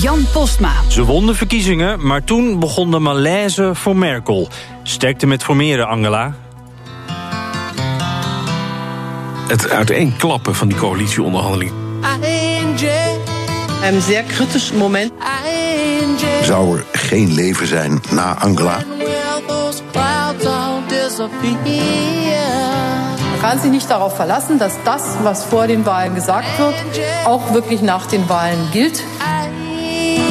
Jan Postma. Ze won de verkiezingen, maar toen begon de malaise voor Merkel. Sterkte met formeren, Angela. Het uiteenklappen van die coalitieonderhandelingen. Een zeer kritisch moment. Zou er geen leven zijn na Angela? Man kann sich nicht darauf verlassen, dass das, was vor den Wahlen gesagt wird, auch wirklich nach den Wahlen gilt.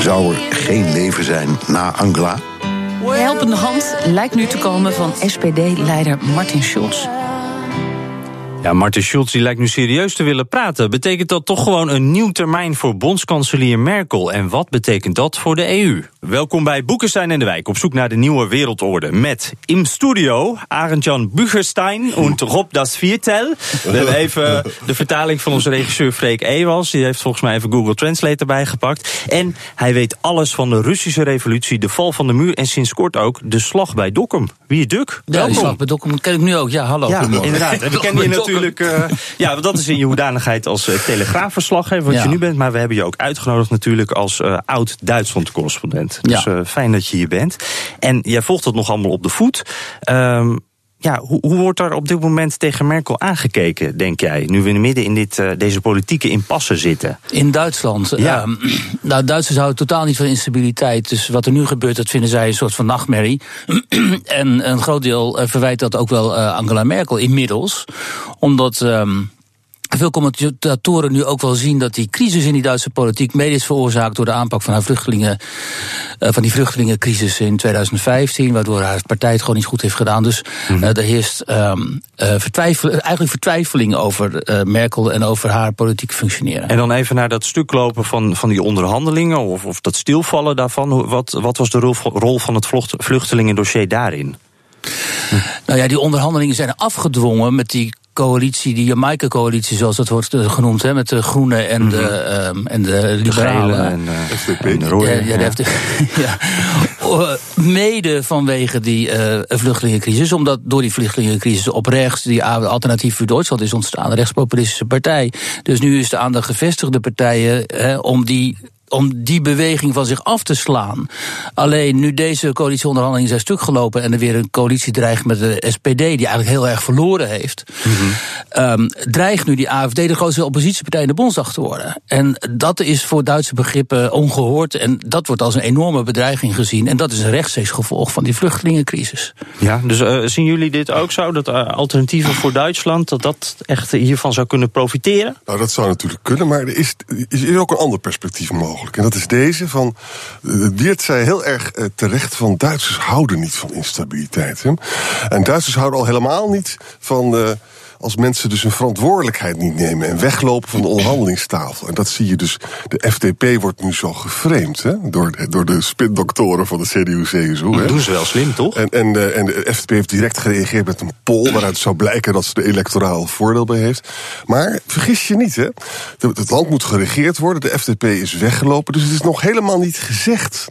Zou er geen leven zijn na Angela? De helpende hand lijkt nu te komen van SPD-leider Martin Schulz. Ja, Martin Schulz die lijkt nu serieus te willen praten. Betekent dat toch gewoon een nieuw termijn voor bondskanselier Merkel? En wat betekent dat voor de EU? Welkom bij Boekenstein en de Wijk op zoek naar de nieuwe wereldorde. Met in studio Arend-Jan Bucherstein en Rob das Viertel. We hebben even de vertaling van onze regisseur Freek Ewals. Die heeft volgens mij even Google Translate erbij gepakt. En hij weet alles van de Russische revolutie, de val van de muur... en sinds kort ook de slag bij Dokkum. Wie je Duk? Ja, Welkom. slag bij Dokkum ken ik nu ook. Ja, hallo. Ja, inderdaad. En we kennen je natuurlijk. Eh, ja, dat is in je hoedanigheid als uh, telegraafverslaggever, wat Ja. je nu bent. Maar we hebben je ook uitgenodigd natuurlijk als eh, oud-Duitsland-correspondent. Dus Ja. eh, fijn dat je hier bent. En jij volgt het nog allemaal op de voet. Ehm, ja, hoe, hoe wordt er op dit moment tegen Merkel aangekeken, denk jij? Nu we in midden in dit, eh, deze politieke impasse zitten. In Duitsland. Ja. ehm, nou, Duitsers houden totaal niet van instabiliteit. Dus wat er nu gebeurt, dat vinden zij een soort van nachtmerrie. en een groot deel eh, verwijt dat ook wel eh, Angela Merkel inmiddels. Omdat. ehm, veel commentatoren nu ook wel zien dat die crisis in die Duitse politiek mede is veroorzaakt door de aanpak van haar vluchtelingen, eh, van die vluchtelingencrisis in 2015, waardoor haar partij het gewoon niet goed heeft gedaan. Dus Mhm. eh, er heerst ehm, eh, vertwijfel, eigenlijk vertwijfeling over Merkel en over haar politiek functioneren. En dan even naar dat stuk lopen van, van die onderhandelingen, of, of dat stilvallen daarvan. Wat, wat was de rol, rol van het vlucht- vluchtelingendossier daarin? Nou ja, die onderhandelingen zijn afgedwongen met die coalitie, die Jamaica-coalitie, zoals dat wordt eh, genoemd, hè, met de Groenen en, de, ehm, en de. De Liberalen. gele en, en de rode. Ja, ja, de FD ja. Oh, Mede vanwege die eh, vluchtelingencrisis. Omdat door die vluchtelingencrisis op rechts die alternatief voor Duitsland is ontstaan. Een rechtspopulistische partij. Dus nu is het aan de gevestigde partijen hè, om die om die beweging van zich af te slaan. Alleen nu deze coalitieonderhandelingen zijn stuk gelopen en er weer een coalitie dreigt met de SPD, die eigenlijk heel erg verloren heeft, ehm, dreigt nu die AFD de grootste oppositiepartij in de Bondsdag te worden. En dat is voor Duitse begrippen ongehoord en dat wordt als een enorme bedreiging gezien. En dat is een rechtstreeks gevolg van die vluchtelingencrisis. Ja, dus eh, zien jullie dit ook zo? Dat eh, alternatieven voor Duitsland, dat dat echt hiervan zou kunnen profiteren? Nou, dat zou natuurlijk kunnen, maar er is, is, is ook een ander perspectief mogelijk. En dat is deze van. eh, Wiert zei heel erg eh, terecht van. Duitsers houden niet van instabiliteit. Hè? En Duitsers houden al helemaal niet van. eh, als mensen dus hun verantwoordelijkheid niet nemen en weglopen van de onderhandelingstafel. En dat zie je dus. De FDP wordt nu zo geframed hè, door, de- door de spindoktoren van de CDU-CSU. Dat doen ze wel slim, toch? En, en, de, en de FDP heeft direct gereageerd met een poll waaruit zou blijken dat ze er electoraal voordeel bij heeft. Maar vergis je niet, hè? Het land moet geregeerd worden. De FDP is weggelopen, dus het is nog helemaal niet gezegd.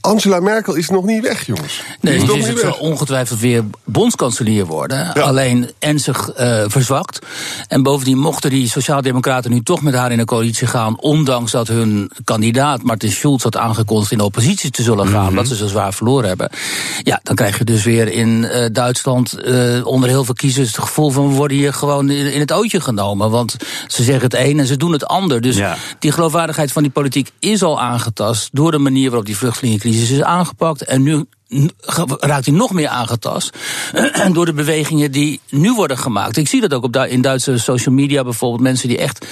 Angela Merkel is nog niet weg, jongens. Nee, is dus zal ongetwijfeld weer bondskanselier worden. Ja. Alleen ernstig eh verzwakt. En bovendien mochten die sociaaldemocraten nu toch met haar in een coalitie gaan... ondanks dat hun kandidaat Martin Schulz had aangekondigd... in de oppositie te zullen gaan, dat ze zo zwaar verloren hebben. Ja, dan krijg je dus weer in eh, Duitsland eh, onder heel veel kiezers... het gevoel van we worden hier gewoon in, in het ootje genomen. Want ze zeggen het een en ze doen het ander. Dus Ja. die geloofwaardigheid van die politiek is al aangetast... door de manier waarop die vluchtelingencrisis is aangepakt. En nu raakt hij nog meer aangetast door de bewegingen die nu worden gemaakt. Ik zie dat ook op in Duitse social media bijvoorbeeld. Mensen die echt,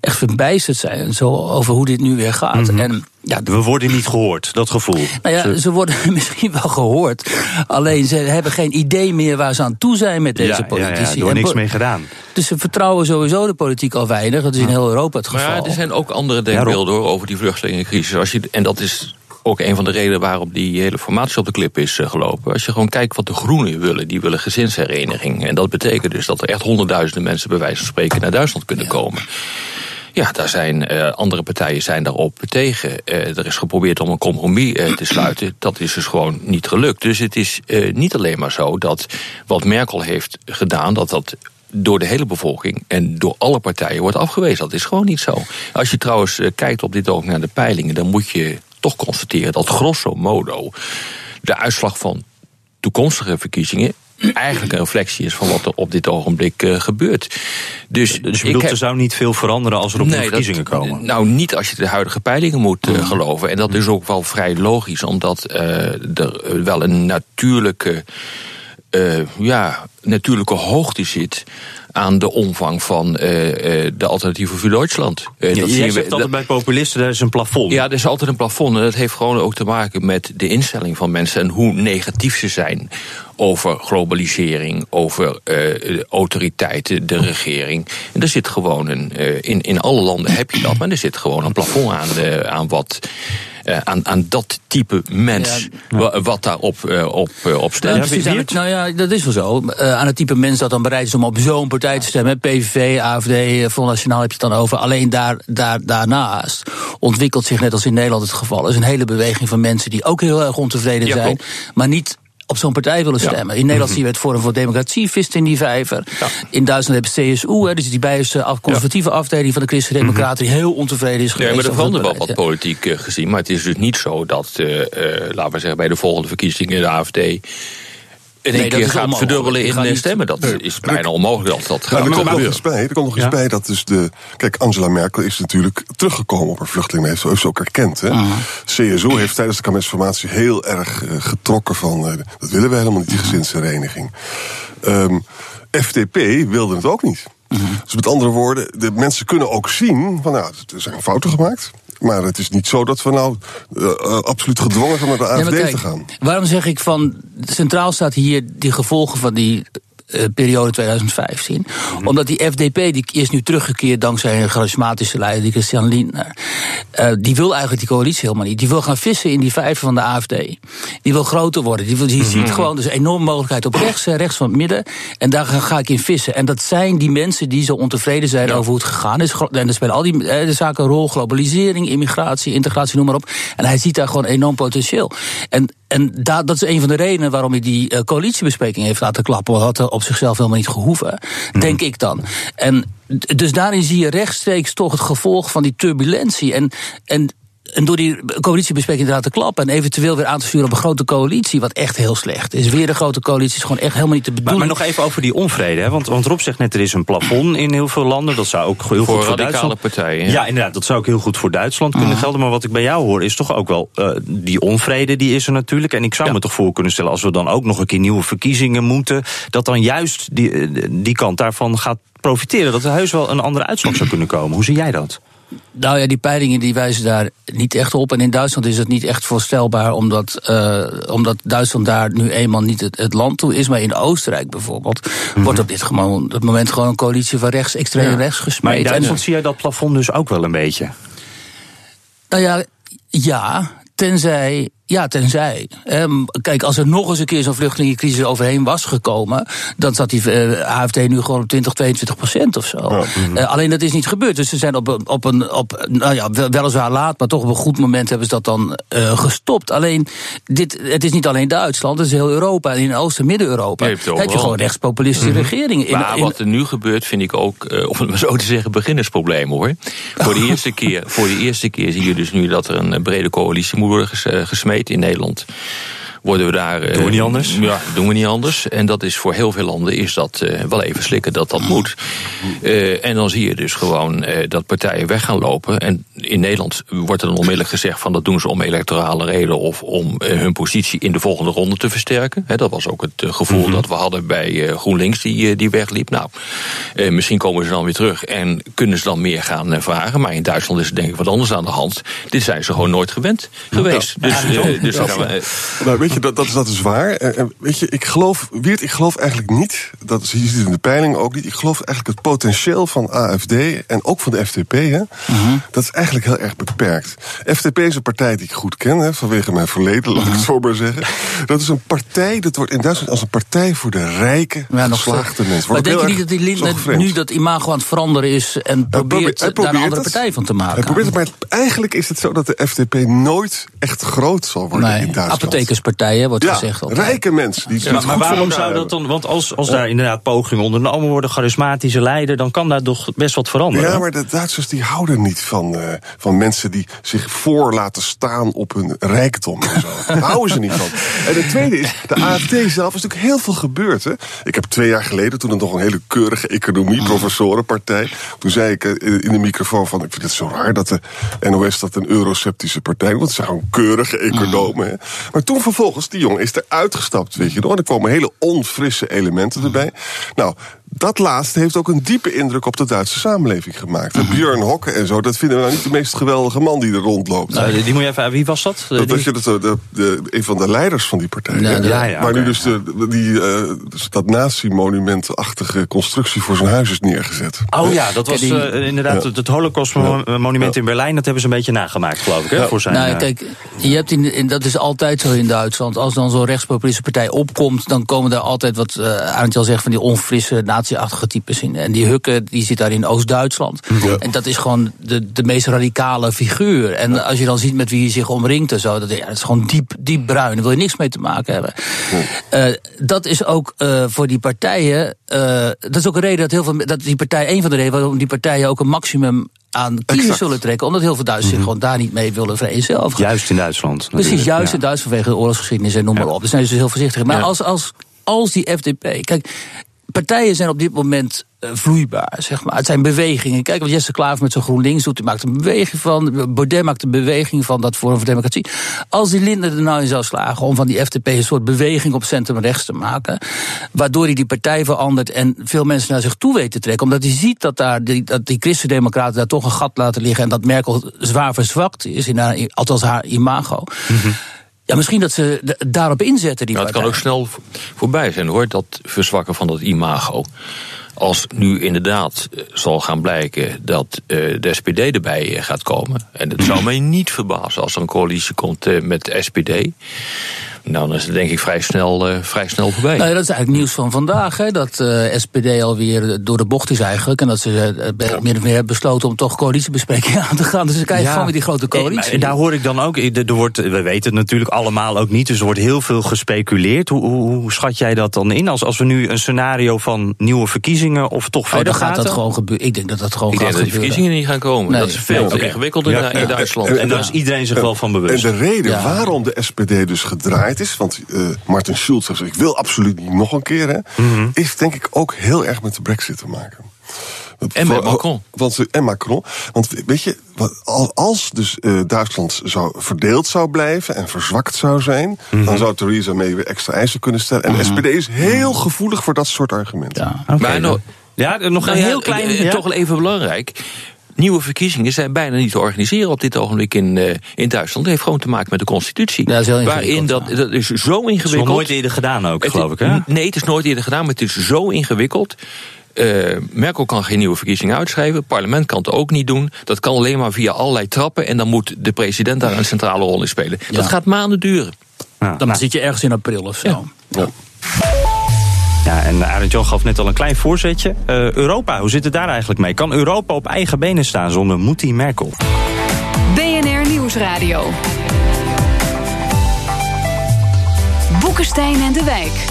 echt verbijsterd zijn zo over hoe dit nu weer gaat. Mhm. En ja, We worden niet gehoord, dat gevoel. nou ja, ze worden misschien wel gehoord. Alleen ze hebben geen idee meer waar ze aan toe zijn met deze ja, ja, politici. ja, er wordt niks mee gedaan. Dus ze vertrouwen sowieso de politiek al weinig. Dat is in heel Europa het Maar geval. ja, er zijn ook andere denkbeelden hoor, over die vluchtelingencrisis. Als je, en dat is ook een van de redenen waarom die hele formatie op de klip is eh, gelopen. Als je gewoon kijkt wat de groenen willen, die willen gezinshereniging. En dat betekent dus dat er echt honderdduizenden mensen bij wijze van spreken naar Duitsland kunnen komen. Ja, daar zijn eh, andere partijen zijn daarop tegen. Eh, er is geprobeerd om een compromis te sluiten. Dat is dus gewoon niet gelukt. Dus het is niet alleen maar zo dat wat Merkel heeft gedaan, dat dat door de hele bevolking en door alle partijen wordt afgewezen. Dat is gewoon niet zo. Als je trouwens kijkt op dit ogenblik naar de peilingen, dan moet je toch constateren dat grosso modo de uitslag van toekomstige verkiezingen eigenlijk een reflectie is van wat er op dit ogenblik eh, gebeurt. Dus, Dus je ik bedoelt, heb- er zou niet veel veranderen als er op Nee, de dat- verkiezingen komen? Nou, niet als je de huidige peilingen moet eh, geloven. En dat is ook wel vrij logisch, omdat eh, er wel een natuurlijke, eh, ja, natuurlijke hoogte zit aan de omvang van eh, eh, de alternatieven voor Duitsland. Ja, dat we- zegt altijd bij populisten, daar is een plafond. ja, er is altijd een plafond. En dat heeft gewoon ook te maken met de instelling van mensen en hoe negatief ze zijn over globalisering, over autoriteiten, de regering. En er zit gewoon een. in, in alle landen heb je dat, maar er zit gewoon een plafond aan, de, aan wat. Eh, aan, aan dat type mens, wa- wat daarop eh, op, eh, op Ja, stemt. precies, aan het- nou ja, dat is wel zo. Eh, aan het type mens dat dan bereid is om op zo'n partij te stemmen. PVV, AFD, eh, Front Nationaal heb je het dan over. Alleen daar, daar, daarnaast ontwikkelt zich, net als in Nederland het geval is... een hele beweging van mensen die ook heel erg ontevreden Ja, zijn... maar niet op zo'n partij willen Ja. stemmen. In Nederland zien we het Forum voor Democratie vist in die vijver. In Duitsland hebben ze CSU, hè, dus die bijense af, conservatieve afdeling van de Christen-Democraten... die heel ontevreden is geweest. Ja, maar het verandert wel wat politiek eh, gezien. Maar het is dus niet zo dat, eh, eh, laten we zeggen, bij de volgende verkiezingen de AFD. In één Nee, dat keer gaat verdubbelen in niet- stemmen. Dat is bijna onmogelijk dat dat gaat er komt nog gebeuren. eens bij. Er komt nog eens Ja. bij dat dus de. Kijk, Angela Merkel is natuurlijk teruggekomen op haar vluchteling. Heeft ze heeft ze ook erkend. Hè? CSU heeft tijdens de kabinetsformatie heel erg eh, getrokken van. eh, dat willen we helemaal niet, die gezinshereniging. Ehm, FDP wilde het ook niet. Dus met andere woorden, de mensen kunnen ook zien van nou, er zijn fouten gemaakt. Maar het is niet zo dat we nou eh, absoluut gedwongen zijn naar de AFD kijk, te gaan. Waarom zeg ik van. Centraal staat hier die gevolgen van die. Eh, periode 2015. Mhm. Omdat die FDP die is nu teruggekeerd dankzij een charismatische leider, die Christian Lindner. Eh, die wil eigenlijk die coalitie helemaal niet. Die wil gaan vissen in die vijver van de AFD. Die wil groter worden. Die, wil, die ziet gewoon dus een enorme mogelijkheid op rechts, eh, rechts van het midden. En daar ga, ga ik in vissen. En dat zijn die mensen die zo ontevreden zijn over hoe het gegaan is. En er spelen al die de zaken een rol: globalisering, immigratie, integratie, noem maar op. En hij ziet daar gewoon enorm potentieel. En, en da, dat is een van de redenen waarom hij die eh, coalitiebespreking heeft laten klappen. Had op zichzelf helemaal niet gehoeven, denk ik dan. En dus daarin zie je rechtstreeks toch het gevolg van die turbulentie. En, en en door die coalitiebespreking te laten klappen en eventueel weer aan te sturen op een grote coalitie, wat echt heel slecht is. Weer een grote coalitie is gewoon echt helemaal niet de Maar, bedoeling. maar nog even over die onvrede. Hè? Want, want Rob zegt net, er is een plafond in heel veel landen. Dat zou ook heel Voor goed voor radicale Duitsland... partijen. Ja. inderdaad. Dat zou ook heel goed voor Duitsland kunnen gelden. Maar wat ik bij jou hoor, is toch ook wel... eh, die onvrede, die is er natuurlijk. En ik zou me toch voor kunnen stellen... als we dan ook nog een keer nieuwe verkiezingen moeten... dat dan juist die, eh, die kant daarvan gaat profiteren. Dat er heus wel een andere uitslag zou kunnen komen. Hoe zie jij dat? Nou ja, die peilingen die wijzen daar niet echt op. En in Duitsland is het niet echt voorstelbaar, omdat, eh, omdat Duitsland daar nu eenmaal niet het, het land toe is. Maar in Oostenrijk bijvoorbeeld wordt op dit gewoon, moment gewoon een coalitie van rechts, extreem rechts Maar gesmeed. in En- Duitsland zie jij dat plafond dus ook wel een beetje. Nou ja, ja, tenzij. Ja, tenzij. Kijk, als er nog eens een keer zo'n vluchtelingencrisis overheen was gekomen, dan zat die eh, AFD nu gewoon op 20, 22 procent of zo. Eh, alleen dat is niet gebeurd. Dus ze zijn op, een- op een, op, nou ja, wel- weliswaar laat, maar toch op een goed moment hebben ze dat dan eh, gestopt. Alleen, dit, het is niet alleen Duitsland, het is heel Europa. En in Oost- en Midden-Europa Je heb je gewoon rechtspopulistische regeringen. In, Maar in- wat er nu gebeurt, vind ik ook, om het maar zo te zeggen, beginnersprobleem hoor. Voor de, eerste keer, voor de eerste keer zie je dus nu dat er een brede coalitie moet worden ges- gesmeed in Nederland. Worden we daar... eh, Doen we niet anders? Ja, doen we niet anders. En dat is voor heel veel landen is dat eh, wel even slikken dat dat moet. Eh, en dan zie je dus gewoon eh, dat partijen weg gaan lopen. En in Nederland wordt er dan onmiddellijk gezegd van dat doen ze om electorale reden of om eh, hun positie in de volgende ronde te versterken. Dat was ook het eh, gevoel dat we hadden bij eh, GroenLinks die, eh, die wegliep. Nou, eh, misschien komen ze dan weer terug en kunnen ze dan meer gaan eh, vragen. Maar in Duitsland is er denk ik wat anders aan de hand. Dit zijn ze gewoon nooit gewend geweest. Dus, eh, dus eh, Nou, weet je, dat, dat, is, dat is waar. En, en weet je, ik geloof, Wiert, ik geloof eigenlijk niet, dat is- je ziet het in de peiling ook niet, ik geloof eigenlijk het potentieel van AFD en ook van de FDP, hè, dat is eigenlijk heel erg beperkt. FDP is een partij die ik goed ken, hè, vanwege mijn verleden, laat ik het zo maar zeggen. Dat is een partij, dat wordt in Duitsland als een partij voor de rijke, Ja, geslaagde mensen. Maar denk je niet dat die Lindner nu dat imago aan het veranderen is en Hij probeert, daar een andere het. partij van te maken? Hij probeert het, maar eigenlijk is het zo dat de FDP nooit echt groot zal worden nee, in Duitsland. Wordt Ja, gezegd. altijd. rijke mensen. Die Maar, waarom zou dat dan? Want als, als daar inderdaad pogingen ondernomen worden, charismatische leider, dan kan daar toch best wat veranderen. Ja, maar de Duitsers die houden niet van, eh, van mensen die zich voor laten staan op hun rijkdom en zo. Daar houden ze niet van. En het tweede is, de AFD zelf is natuurlijk heel veel gebeurd. Hè? Ik heb twee jaar geleden, toen het nog een hele keurige economie-professorenpartij, toen zei ik eh, in de microfoon van, ik vind het zo raar dat de NOS dat een euroceptische partij, want het zijn gewoon keurige economen. Hè? Maar toen vervolgens, die jongen is er uitgestapt, weet je nog. Er komen hele onfrisse elementen erbij. Nou, dat laatste heeft ook een diepe indruk op de Duitse samenleving gemaakt. Mhm. Björn Hokke en zo, dat vinden we nou niet de meest geweldige man die er rondloopt. Nou, die moet je even. Wie was dat? Dat, Die- dat je dat, de, de, de- een van de leiders van die partij. Ja, ja, ja, maar nu dus, de, die, eh, dus dat nazi-monumentachtige constructie voor zijn huis is neergezet. Oh ja, dat was die- eh, inderdaad Ja. het, het Holocaust-monument in Berlijn. Dat hebben ze een beetje nagemaakt, geloof ik, hè, voor zijn... nou, eh, kijk, je hebt in, in, dat is altijd zo in Duitsland. Als dan zo'n rechtspopulistische partij opkomt, dan komen er altijd wat, uh, Arendtje al zegt, van die onfrisse nazi-achtige types in. En die Hukke, die zit daar in Oost-Duitsland. En dat is gewoon de, de meest radicale figuur. En als je dan ziet met wie hij zich omringt en zo, dat, ja, dat is gewoon diep, diep bruin. Daar wil je niks mee te maken hebben. Eh, dat is ook eh, voor die partijen. eh, dat is ook een reden dat heel veel. Dat die partij, een van de redenen waarom die partijen ook een maximum aan kiezers zullen trekken. Omdat heel veel Duitsers zich gewoon daar niet mee willen vereenzelvigen. Juist in Duitsland. Precies, juist ja. in Duitsland vanwege de oorlogsgeschiedenis en noem maar op. Daar zijn ze dus heel voorzichtig. Maar als, als, als die FDP. Kijk, partijen zijn op dit moment eh, vloeibaar, zeg maar. Het zijn bewegingen. Kijk wat Jesse Klaver met zijn GroenLinks doet. Die maakt een beweging van. Baudet maakt een beweging van dat Forum voor Democratie. Als die Linde er nou in zou slagen om van die FDP een soort beweging op centrum-rechts te maken. Waardoor hij die partij verandert en veel mensen naar zich toe weet te trekken. Omdat hij ziet dat, daar die, dat die christendemocraten daar toch een gat laten liggen. En dat Merkel zwaar verzwakt is, in althans haar imago. Ja, misschien dat ze daarop inzetten, die Nou, het kan ook snel vo- voorbij zijn hoor, dat verzwakken van dat imago. Als nu inderdaad eh, zal gaan blijken dat eh, de SPD erbij eh, gaat komen. En het zou mij niet verbazen als er een coalitie komt met de SPD. Nou, dan is het denk ik vrij snel, eh, vrij snel voorbij. Nou ja, dat is eigenlijk nieuws van vandaag. Hè, dat eh SPD alweer door de bocht is eigenlijk. En dat ze eh, be- meer of meer hebben besloten om toch coalitiebesprekingen aan te gaan. Dus ze krijgen gewoon weer die grote Eh, coalitie. maar daar hoor ik dan ook. Er er wordt, we weten het natuurlijk allemaal ook niet. Dus er wordt heel veel gespeculeerd. Hoe, hoe, hoe schat jij dat dan in? Als, als we nu een scenario van nieuwe verkiezingen of toch Oh, verder dan gaat gaten? dat gewoon gebeuren. Ik denk dat dat gewoon ik denk gaat dat die gebeuren. verkiezingen niet gaan komen. Nee. Dat is veel te ingewikkelder Ja, in, Duitsland. En daar is iedereen zich wel van En bewust. de reden Ja. waarom de SPD dus gedraaid is, want eh Martin Schulz zegt, ik wil absoluut niet nog een keer, hè, Mhm. is denk ik ook heel erg met de brexit te maken. En met Macron. Want, ze- en Macron. Want weet je, als dus eh, Duitsland zou verdeeld zou blijven en verzwakt zou zijn, Mhm. dan zou Theresa May weer extra eisen kunnen stellen. En de SPD is heel gevoelig voor dat soort argumenten. Ja. Maar nou- ja, nog Nou een heel klein... eh, ja. Toch wel even belangrijk. Nieuwe verkiezingen zijn bijna niet te organiseren op dit ogenblik in, eh, in Duitsland. Dat heeft gewoon te maken met de constitutie. Ja, dat is heel Waarin ingewikkeld, dat, dat is zo is ingewikkeld. nog nooit eerder gedaan ook, Het- geloof ik, hè? Nee, het is nooit eerder gedaan, maar het is zo ingewikkeld. Eh, Merkel kan geen nieuwe verkiezingen uitschrijven. Het parlement kan het ook niet doen. Dat kan alleen maar via allerlei trappen. En dan moet de president daar een centrale rol in spelen. Ja. Dat gaat maanden duren. Ja, Dan nou, zit je ergens in april of zo. Ja. Ja, en Arend Jan gaf net al een klein voorzetje. Eh, Europa, hoe zit het daar eigenlijk mee? Kan Europa op eigen benen staan zonder Moetie Merkel? BNR Nieuwsradio. Boekenstein en de Wijk.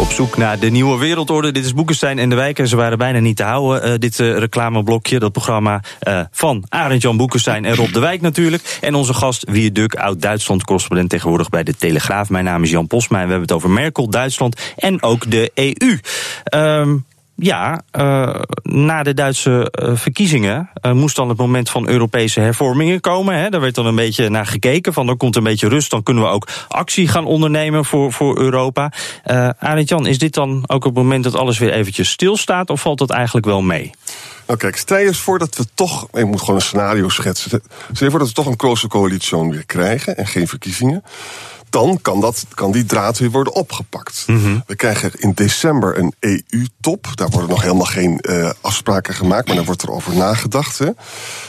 Op zoek naar de nieuwe wereldorde. Dit is Boekenstein en de Wijk. En ze waren bijna niet te houden, uh, dit uh, reclameblokje. Dat programma uh, van Arend Jan Boekenstein en Rob de Wijk natuurlijk. En onze gast Wier Duk, oud-Duitsland-correspondent tegenwoordig bij de Telegraaf. Mijn naam is Jan Posma en we hebben het over Merkel, Duitsland en ook de EU. Um, ja, uh, na de Duitse uh, verkiezingen uh, moest dan het moment van Europese hervormingen komen. Hè. Daar werd dan een beetje naar gekeken. Van er komt een beetje rust, dan kunnen we ook actie gaan ondernemen voor, voor Europa. Uh, Arend Jan, is dit dan ook het moment dat alles weer eventjes stilstaat? Of valt dat eigenlijk wel mee? Nou kijk, stel je eens voor dat we toch, ik moet gewoon een scenario schetsen. Stel je voor dat we toch een close coalitie weer krijgen en geen verkiezingen dan kan, dat, kan die draad weer worden opgepakt. Mm -hmm. We krijgen in december een EU-top. Daar worden nog helemaal geen uh, afspraken gemaakt, maar daar wordt er over nagedacht. Hè.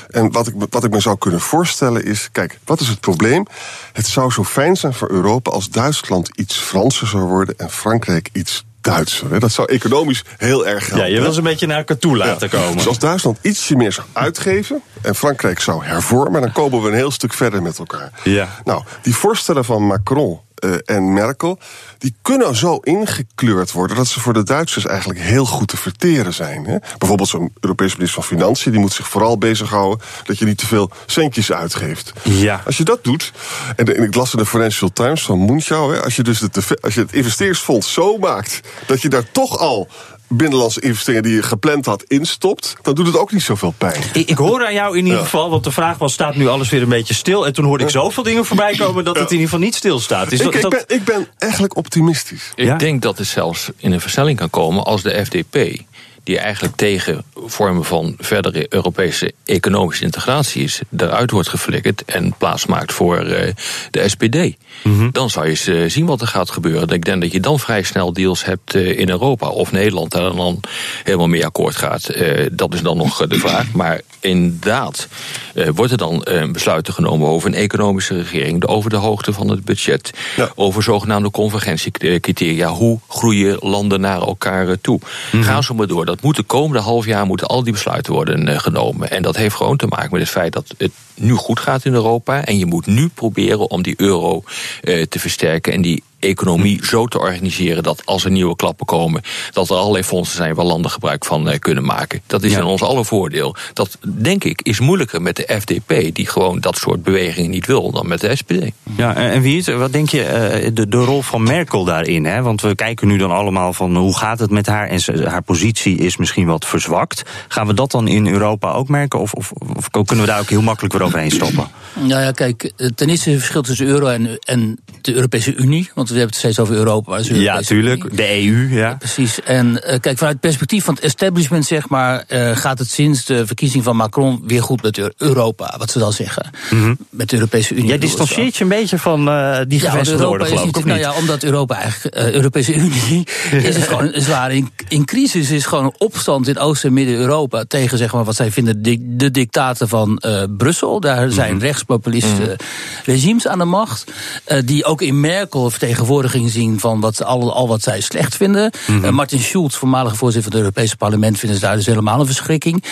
En wat ik, wat ik me zou kunnen voorstellen is: kijk, wat is het probleem? Het zou zo fijn zijn voor Europa als Duitsland iets Franser zou worden en Frankrijk iets Duitser. Dat zou economisch heel erg helpen. Ja, je wil ze een beetje naar elkaar toe laten ja. komen. Dus als Duitsland ietsje meer zou uitgeven en Frankrijk zou hervormen, dan komen we een heel stuk verder met elkaar. Ja. Nou, die voorstellen van Macron uh, en Merkel, die kunnen zo ingekleurd worden dat ze voor de Duitsers eigenlijk heel goed te verteren zijn. Hè? Bijvoorbeeld zo'n Europese minister van Financiën, die moet zich vooral bezighouden dat je niet te veel centjes uitgeeft. Ja. Als je dat doet, en, en ik las in de Financial Times van Moenschau, hè, als je dus de, als je het investeringsfonds zo maakt dat je daar toch al binnenlandse investeringen die je gepland had instopt, dan doet het ook niet zoveel pijn. Ik, ik hoor aan jou in ieder ja. geval, want de vraag was: staat nu alles weer een beetje stil? En toen hoorde ik zoveel dingen voorbij komen dat het in ieder geval niet stilstaat. Is ik, dat, ik, ben, ik ben eigenlijk optimistisch. Ik ja? denk dat het zelfs in een versnelling kan komen als de FDP die eigenlijk tegen vormen van verdere Europese economische integratie is, eruit wordt geflikkerd en plaatsmaakt voor uh, de SPD. Mm -hmm. Dan zou je eens zien wat er gaat gebeuren. Ik denk dat je dan vrij snel deals hebt uh, in Europa. Of Nederland daar dan helemaal mee akkoord gaat. dat is dan nog de vraag. Maar inderdaad, wordt er dan besluiten genomen over een economische regering, over de hoogte van het budget, ja. over zogenaamde convergentiecriteria. Hoe groeien landen naar elkaar toe? Mm -hmm. Ga zo maar door. Dat moet de komende half jaar moeten al die besluiten worden uh, genomen. En dat heeft gewoon te maken met het feit dat het nu goed gaat in Europa. En je moet nu proberen om die euro uh, te versterken en die economie zo te organiseren dat als er nieuwe klappen komen, dat er allerlei fondsen zijn waar landen gebruik van uh, kunnen maken. Dat is ja. in ons alle voordeel. Dat denk ik is moeilijker met de FDP, die gewoon dat soort bewegingen niet wil, dan met de SPD. Ja, en wie is, wat denk je uh, de, de rol van Merkel daarin? Hè? Want we kijken nu dan allemaal van hoe gaat het met haar en ze, haar positie is misschien wat verzwakt. Gaan we dat dan in Europa ook merken of, of, of kunnen we daar ook heel makkelijk weer overheen stoppen? Nou ja, kijk, ten eerste het verschil tussen euro en, en de Europese Unie. Want we hebben het steeds over Europa. Maar ja, tuurlijk. De EU, ja. Precies. En uh, kijk, vanuit het perspectief van het establishment, zeg maar, uh, gaat het sinds de verkiezing van Macron weer goed met Europa, wat ze dan zeggen. Mm -hmm. Met de Europese Unie. Jij distancieert je een beetje van uh, die ja, gevestigde orde, geloof ik, of nou ja, omdat Europa eigenlijk, Europese Unie, is het gewoon zwaar in, in crisis. is gewoon een opstand in Oost- en Midden-Europa tegen, zeg maar, wat zij vinden de, de dictaten van Brussel. Daar zijn mm -hmm. rechtspopulisten mm -hmm. regimes aan de macht, die ook in Merkel vertegenwoordiging zien van wat, al, al wat zij slecht vinden. Mm -hmm. uh, Martin Schulz, voormalige voorzitter van het Europese parlement, vinden ze daar dus helemaal een verschrikking.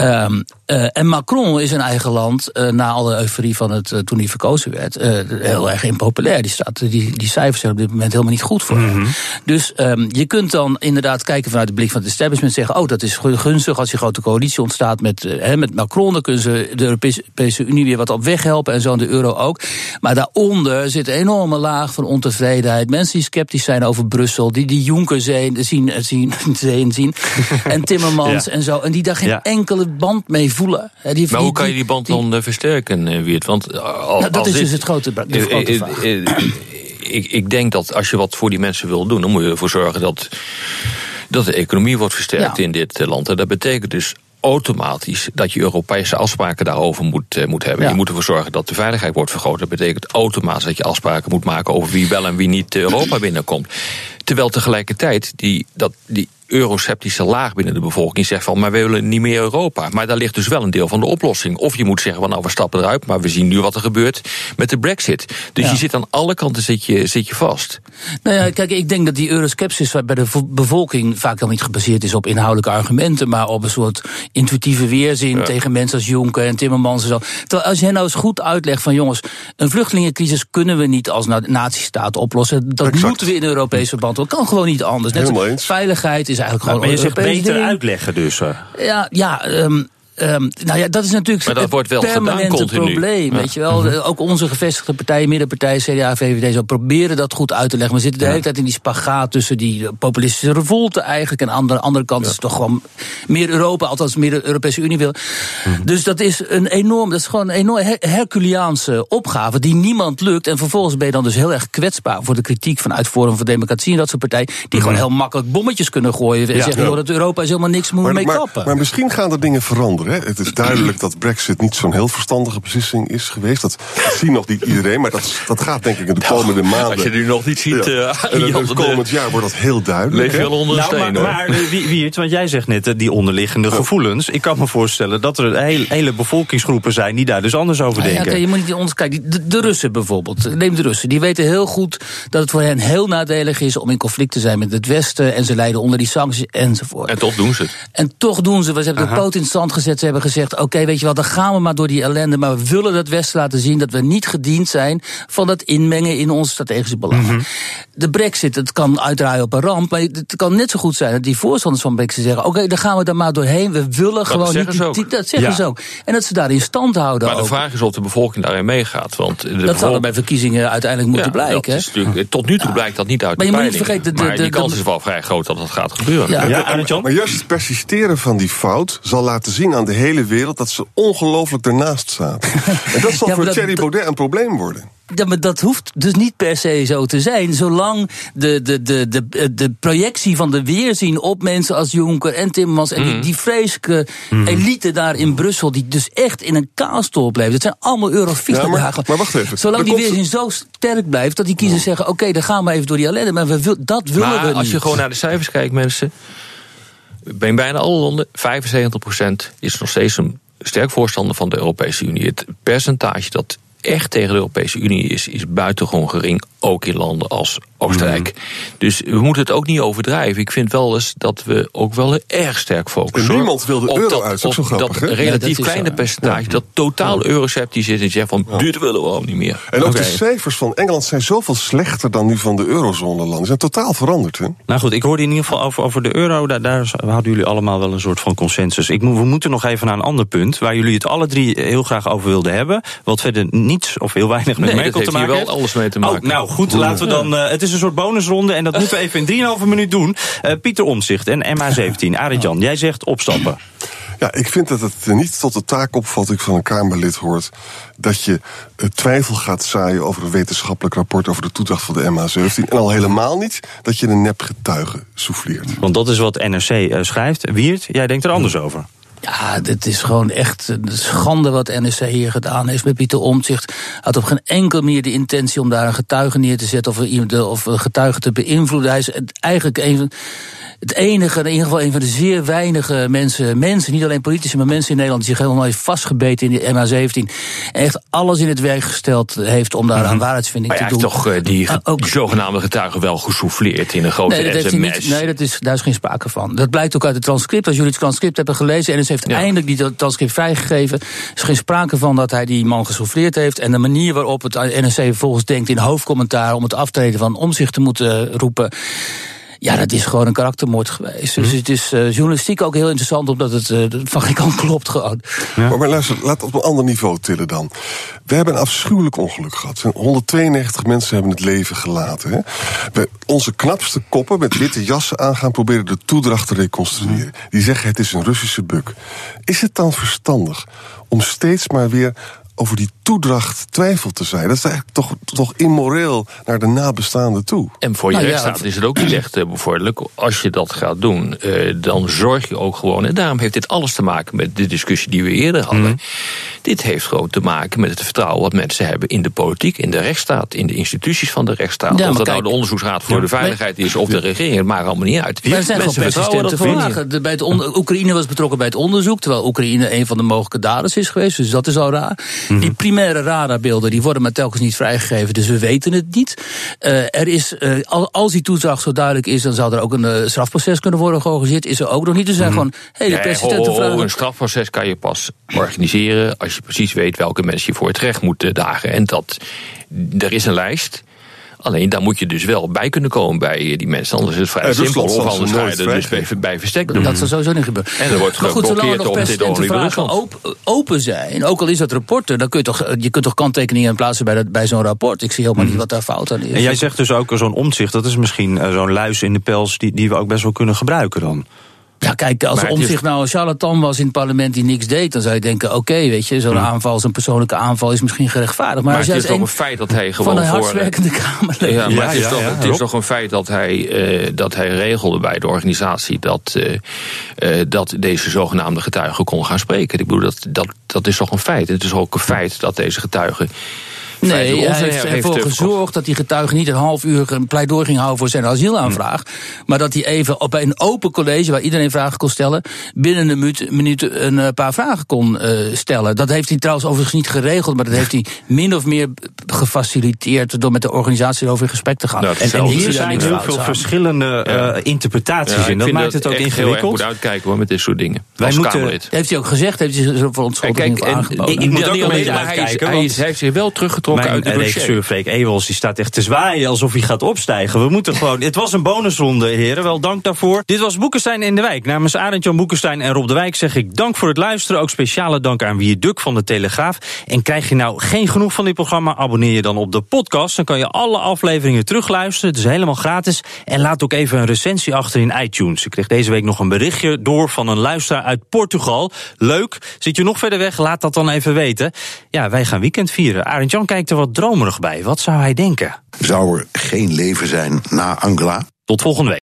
Um, uh, en Macron is in eigen land, uh, na alle euforie van het toen hij verkozen werd, heel erg impopulair. Die, staat, die, die cijfers zijn op dit moment helemaal niet goed voor. Mm -hmm. Dus um, je kunt dan inderdaad kijken vanuit de blik van het establishment, zeggen: oh, dat is gunstig als je grote coalitie ontstaat met, met Macron. Dan kunnen ze de Europese Unie weer wat op weg helpen en zo en de euro ook. Maar daaronder zit een enorme laag van ontevredenheid. Mensen die sceptisch zijn over Brussel, die die Juncker zien, zien, zien, zien en Timmermans ja. en zo. En die daar geen ja. enkele band mee voelen. Die, maar hoe kan je die band die, dan versterken, Weert? Want als, nou, dat is dit, dus het grote, de grote vraag. Ik, ik denk dat als je wat voor die mensen wil doen, dan moet je ervoor zorgen dat dat de economie wordt versterkt ja. in dit land. En dat betekent dus automatisch dat je Europese afspraken daarover moet, uh, moet hebben. Ja. Je moet ervoor zorgen dat de veiligheid wordt vergroot. Dat betekent automatisch dat je afspraken moet maken over wie wel en wie niet Europa binnenkomt. Terwijl tegelijkertijd die, dat, die euroceptische laag binnen de bevolking zegt van, maar we willen niet meer Europa. Maar daar ligt dus wel een deel van de oplossing. Of je moet zeggen, van, nou we stappen eruit, maar we zien nu wat er gebeurt met de brexit. Dus Ja. je zit aan alle kanten zit je, zit je vast. Nou ja, kijk, ik denk dat die euroskepsis bij de vo- bevolking vaak al niet gebaseerd is op inhoudelijke argumenten, maar op een soort intuïtieve weerzin tegen mensen als Juncker en Timmermans en zo. Terwijl als je hen nou eens goed uitlegt van jongens, een vluchtelingencrisis kunnen we niet als na- natiestaat oplossen. Dat Exact. moeten we in Europees verband Dat kan gewoon niet anders. Net zo- veiligheid is eigenlijk gewoon maar je een zegt beter ding. uitleggen dus. eh. Ja, ja. ehm, ehm, nou ja, dat is natuurlijk Maar dat wordt wel gedaan permanente probleem. Ja. Weet je wel? De- Ook onze gevestigde partijen, middenpartijen, CDA, VVD, zo proberen dat goed uit te leggen. We zitten de hele tijd in die spagaat tussen die populistische revolte eigenlijk. En aan de andere kant is het toch gewoon meer Europa, althans meer de Europese Unie wil. Dus dat is een enorm, dat is gewoon een enorm her- Herculeaanse opgave die niemand lukt. En vervolgens ben je dan dus heel erg kwetsbaar voor de kritiek vanuit Forum voor Democratie en dat soort partijen. Die gewoon heel makkelijk bommetjes kunnen gooien. En zeggen, joh, dat Europa is helemaal niks, moeten we mee maar, kappen. maar misschien gaan er dingen veranderen. Hè? Het is duidelijk dat Brexit niet zo'n heel verstandige beslissing is geweest. Dat ziet nog niet iedereen, maar dat, dat gaat denk ik in de komende maanden. Nou, Als je nu nog niet ziet, Ja. eh, En het de- komend jaar wordt dat heel duidelijk. leef je hè? wel onder een Nou, steen. maar, maar eh, wie, Wiert, want jij zegt net eh, die onderliggende gevoelens. Ik kan me voorstellen dat er hele, hele bevolkingsgroepen zijn die daar dus anders over Ja, denken. je moet niet ons kijken. De, de Russen bijvoorbeeld. Neem de Russen. Die weten heel goed dat het voor hen heel nadelig is om in conflict te zijn met het Westen. En ze lijden onder die sancties enzovoort. En toch doen ze het. En toch doen ze, ze hebben de poot in het zand gezet. Ze hebben gezegd: Oké, weet je wel, dan gaan we maar door die ellende. Maar we willen dat Westen laten zien dat we niet gediend zijn van dat inmengen in onze strategische belangen. De Brexit, het kan uitdraaien op een ramp. Maar het kan net zo goed zijn dat die voorstanders van Brexit zeggen: Oké, dan gaan we daar maar doorheen. We willen gewoon niet. die- die- dat zeggen Ja. ze ook. En dat ze daar in stand houden. Maar de vraag is of de bevolking daarin meegaat. Want de Dat zal er bij verkiezingen uiteindelijk moeten Ja, blijken. dat is natuurlijk- tot nu toe blijkt dat niet uit Maar de je moet niet vergeten, de- maar de- die de- kans is wel vrij groot dat dat gaat gebeuren. Ja. Maar juist het persisteren van die fout zal laten zien aan de hele wereld dat ze ongelooflijk ernaast zaten. en dat zal Ja, voor dat- Thierry dat- Baudet een probleem worden. Ja, maar dat hoeft dus niet per se zo te zijn. Zolang de, de, de, de, de projectie van de weerzien op mensen als Juncker en Timmermans... en Mhm. die, die vreselijke elite daar in Brussel... die dus echt in een kaastol blijft. Het zijn allemaal eurofielen. Ja, maar- maar wacht even. Zolang Er die komt- weerzin zo sterk blijft... dat die kiezers zeggen, oké, dan gaan we even door die ellende. Maar we wil, dat willen we Maar niet. als je gewoon naar de cijfers kijkt, mensen. In bijna alle landen, 75% is nog steeds een sterk voorstander van de Europese Unie. Het percentage dat echt tegen de Europese Unie is, is buitengewoon gering. Ook in landen als Oostenrijk. Mhm. Dus we moeten het ook niet overdrijven. Ik vind wel eens dat we ook wel erg sterk focussen. En niemand wil de op euro dat, uit, dat is op zo grappig, dat hè? Ja, dat relatief is kleine zo. percentage dat totaal euroceptisch is en zegt van dit willen we ook niet meer. En ook de cijfers van Engeland zijn zoveel slechter dan nu van de eurozone-landen. Ze zijn totaal veranderd. Hè? Nou goed, ik hoorde in ieder geval over, over de euro. Daar, daar hadden jullie allemaal wel een soort van consensus. Ik, moet- we moeten nog even naar een ander punt. Waar jullie het alle drie heel graag over wilden hebben. Wat verder niets of heel weinig met Nee, Merkel dat te heeft hier maken wel heeft. alles mee te maken. Oh, nou goed, laten we dan. eh, het is een soort bonusronde. En dat moeten we even in 3,5 minuut doen. Eh, Pieter Omzicht en MH17. Arend Jan, jij zegt opstappen. Ja, ik vind dat het niet tot de taakopvatting van een Kamerlid hoort... dat je eh, twijfel gaat zaaien over een wetenschappelijk rapport... over de toedracht van de MH17. En al helemaal niet dat je een nep getuige souffleert. Want dat is wat NRC eh, schrijft. Wiert, jij denkt er anders over. Ja, dit is gewoon echt een schande wat NSC hier gedaan heeft met Pieter Omtzigt. Had op geen enkele manier de intentie om daar een getuige neer te zetten of, of een getuige te beïnvloeden. Hij is eigenlijk een van. Het enige, in ieder geval een van de zeer weinige mensen, mensen, niet alleen politici, maar mensen in Nederland, die zich helemaal heeft vastgebeten in die MH17. En echt alles in het werk gesteld heeft om daar aan waarheidsvinding Maar ja, te hij doen. heeft toch eh, die, Ah, ook- zogenaamde getuigen wel gesouffleerd in een grote Nee, dat heeft hij sms. niet, nee dat is, daar is geen sprake van. Dat blijkt ook uit het transcript. Als jullie het transcript hebben gelezen... en ze heeft Ja. eindelijk die transcript vrijgegeven... is geen sprake van dat hij die man gesouffleerd heeft. En de manier waarop het NRC vervolgens denkt in hoofdcommentaar... om het aftreden van omzicht te moeten roepen... Ja, dat is gewoon een karaktermoord geweest. Dus het is eh, journalistiek ook heel interessant... omdat het eh, van geen kant klopt gewoon. Maar, maar luister, laat het op een ander niveau tillen dan. We hebben een afschuwelijk ongeluk gehad. 192 mensen hebben het leven gelaten. Hè? We, onze knapste koppen met witte jassen aan gaan proberen de toedracht te reconstrueren. Die zeggen het is een Russische buk. Is het dan verstandig om steeds maar weer over die toedracht twijfel te zijn. Dat is eigenlijk toch, toch immoreel naar de nabestaanden toe. En voor je Nou ja, rechtsstaat is het ook niet echt eh, bevorderlijk. Als je dat gaat doen, eh, dan zorg je ook gewoon... en daarom heeft dit alles te maken met de discussie die we eerder hadden. Mhm. Dit heeft gewoon te maken met het vertrouwen wat mensen hebben... in de politiek, in de rechtsstaat, in de instituties van de rechtsstaat. Ja, of dat kijk- nou de onderzoeksraad voor Ja. de veiligheid is... of de regering, het maakt allemaal niet uit. Maar er zijn gewoon Mensen vertrouwen persistente vragen. Bij het Oekraïne was betrokken bij het onderzoek, terwijl Oekraïne een van de mogelijke daders is geweest. Dus dat is al raar. Mhm. Die primaire radarbeelden die worden maar telkens niet vrijgegeven, dus we weten het niet. Eh, er is, eh, al- als die toedracht zo duidelijk is, dan zou er ook een eh, strafproces kunnen worden georganiseerd. Is er ook nog niet. Er zijn gewoon hele Mhm. Nee, persistente vragen. Een strafproces kan je pas organiseren als je precies weet welke mensen je voor het recht moet eh, dagen. En dat, er is een lijst. Alleen daar moet je dus wel bij kunnen komen bij eh, die mensen. Anders is het vrij Rusland simpel. Of anders ga je er dus bij, bij verstek doen. Dat zal sowieso niet gebeuren. En er wordt maar goed, zolang er geblokkeerd nog om dit persistente ogenblik Rusland. open, open zijn, ook al is dat rapporten, dan kun je toch, je kunt toch kanttekeningen plaatsen bij, dat, bij zo'n rapport. Ik zie helemaal niet wat daar fout aan is. En jij zegt dus ook zo'n omzicht, dat is misschien eh, zo'n luis in de pels die, die we ook best wel kunnen gebruiken dan. Ja, kijk, als Omtzigt is- nou een charlatan was in het parlement die niks deed, dan zou je denken: oké, weet je, zo'n aanval, zo'n persoonlijke aanval is misschien gerechtvaardigd. Maar, het is toch een een feit dat hij van gewoon een voor... hardwerkende Kamerlid. Ja, maar Ja, het is, ja, toch, ja, het is toch een feit dat hij, eh, dat hij regelde bij de organisatie dat, eh, eh, dat deze zogenaamde getuige kon gaan spreken. Ik bedoel, dat, dat, dat is toch een feit. Het is ook een feit dat deze getuige. Nee, hij heeft ervoor gezorgd dat die getuige niet een half uur een pleidooi ging houden voor zijn asielaanvraag. Maar dat hij even op een open college waar iedereen vragen kon stellen, binnen een minuut, minuut een eh, paar vragen kon eh, stellen. Dat heeft hij trouwens overigens niet geregeld, maar dat heeft hij min of meer gefaciliteerd door met de organisatie over in gesprek te gaan. Nou, En, hier Er zijn heel veel aan. verschillende eh, interpretaties Ja, in. ik Dat vind maakt het ook echt heel erg ingewikkeld. moet uitkijken hoor, met dit soort dingen. Wij als moeten- Kamerlid. Heeft hij ook gezegd, heeft hij zich voor en- aangeboden. ik moet ook niet alleen, hij, is- uitkijken, hij, want- is- hij heeft zich wel teruggetrokken Mijn uit dossier. regisseur Freek Ewels die staat echt te zwaaien alsof hij gaat opstijgen. We moeten gewoon. Het was een bonusronde, heren. Wel dank daarvoor. Dit was Boekenstein in de Wijk. Namens Arend Jan Boekenstein en Rob de Wijk zeg ik dank voor het luisteren. Ook speciale dank aan Wie Duk van de Telegraaf. En krijg je nou geen genoeg van dit programma? Abonneer je dan op de podcast. Dan kan je alle afleveringen terugluisteren. Het is helemaal gratis. En laat ook even een recensie achter in iTunes. Ik kreeg deze week nog een berichtje door van een luisteraar uit Portugal. Leuk. Zit je nog verder weg? Laat dat dan even weten. Ja, wij gaan weekend vieren. Arend Jan kijkt er wat dromerig bij. Wat zou hij denken? Zou er geen leven zijn na Angela? Tot volgende week.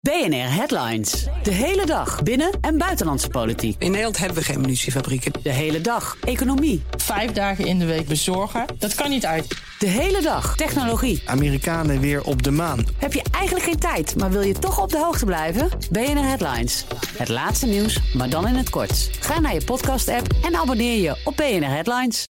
BNR Headlines. De hele dag binnen- en buitenlandse politiek. In Nederland hebben we geen munitiefabrieken. De hele dag economie. Vijf dagen in de week bezorgen, dat kan niet uit. De hele dag technologie. Amerikanen weer op de maan. Heb je eigenlijk geen tijd, maar wil je toch op de hoogte blijven? BNR Headlines. Het laatste nieuws, maar dan in het kort. Ga naar je podcast-app en abonneer je op BNR Headlines.